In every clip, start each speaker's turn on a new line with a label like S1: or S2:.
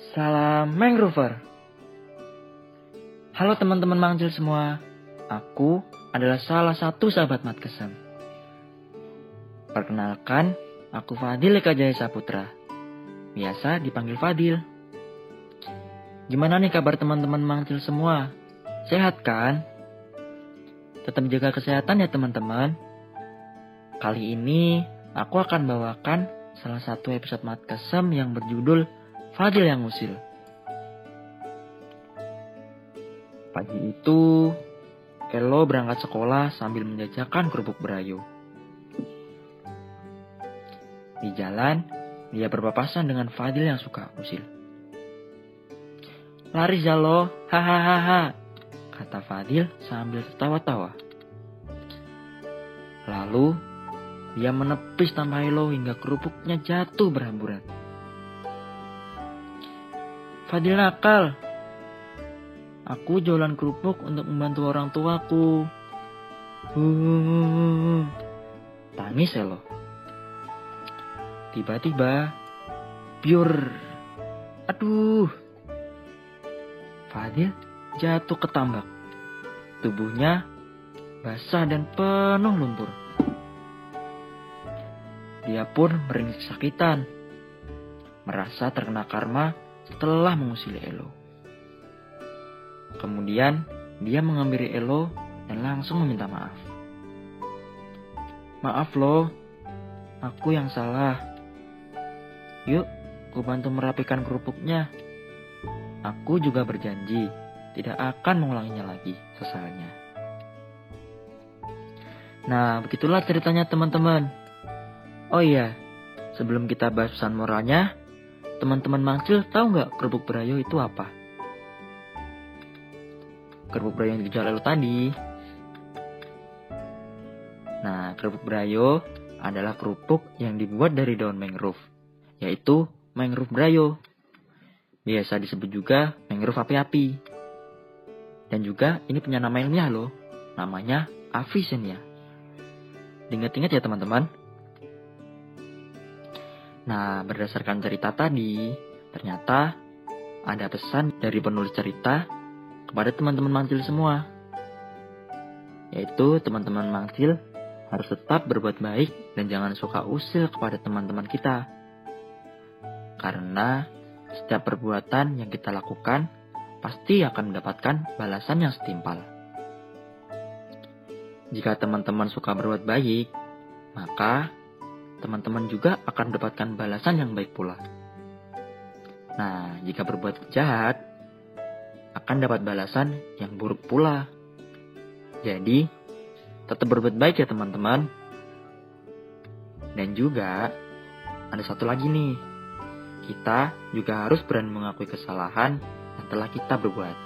S1: Salam Mangrover. Halo teman-teman mangcil semua. Aku adalah salah satu sahabat Mat Kesem. Perkenalkan, aku Fadil Eka Jaya Saputra. Biasa dipanggil Fadil. Gimana nih kabar teman-teman mangcil semua? Sehat kan? Tetap jaga kesehatan ya teman-teman. Kali ini aku akan bawakan salah satu episode Mat Kesem yang berjudul Fadil yang usil. Pagi itu, Elo berangkat sekolah sambil menjajakan kerupuk berayu. Di jalan, dia berpapasan dengan Fadil yang suka usil. Lari Zalo, hahaha, kata Fadil sambil tertawa-tawa. Lalu, dia menepis tanpa Elo hingga kerupuknya jatuh berhamburan. Fadil nakal. Aku jualan kerupuk untuk membantu orang tuaku. Uh, tangis Elo. Tiba-tiba, pure. Aduh. Fadil jatuh ke tambak. Tubuhnya basah dan penuh lumpur. Dia pun meringis kesakitan. Merasa terkena karma setelah mengusili Elo. Kemudian dia mengambil Elo dan langsung meminta maaf. Maaf loh, aku yang salah. Yuk, ku bantu merapikan kerupuknya. Aku juga berjanji tidak akan mengulanginya lagi, sesalnya. Nah, begitulah ceritanya teman-teman. Oh iya, sebelum kita bahas pesan moralnya, Teman-teman mangcil tahu nggak kerupuk berayo itu apa? Kerupuk berayo yang dijual lalu tadi. Nah, kerupuk berayo adalah kerupuk yang dibuat dari daun mangrove, yaitu mangrove berayo. Biasa disebut juga mangrove api-api. Dan juga ini punya nama ilmiah loh, namanya Avicennia. Ingat-ingat ya teman-teman. Nah, berdasarkan cerita tadi, ternyata ada pesan dari penulis cerita kepada teman-teman mangsil semua. Yaitu teman-teman mangsil harus tetap berbuat baik dan jangan suka usil kepada teman-teman kita. Karena setiap perbuatan yang kita lakukan pasti akan mendapatkan balasan yang setimpal. Jika teman-teman suka berbuat baik, maka teman-teman juga akan mendapatkan balasan yang baik pula. Nah, jika berbuat jahat, akan dapat balasan yang buruk pula. Jadi, tetap berbuat baik ya teman-teman. Dan juga, ada satu lagi nih. Kita juga harus berani mengakui kesalahan yang telah kita berbuat.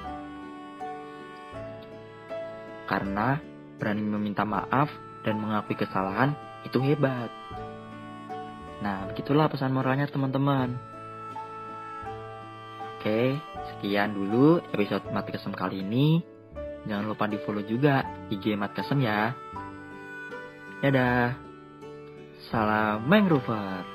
S1: Karena berani meminta maaf dan mengakui kesalahan itu hebat. Nah, begitulah pesan moralnya teman-teman. Oke, sekian dulu episode Mati Kesem kali ini. Jangan lupa di follow juga IG Mat Kesem ya. Dadah. Salam Mangrover.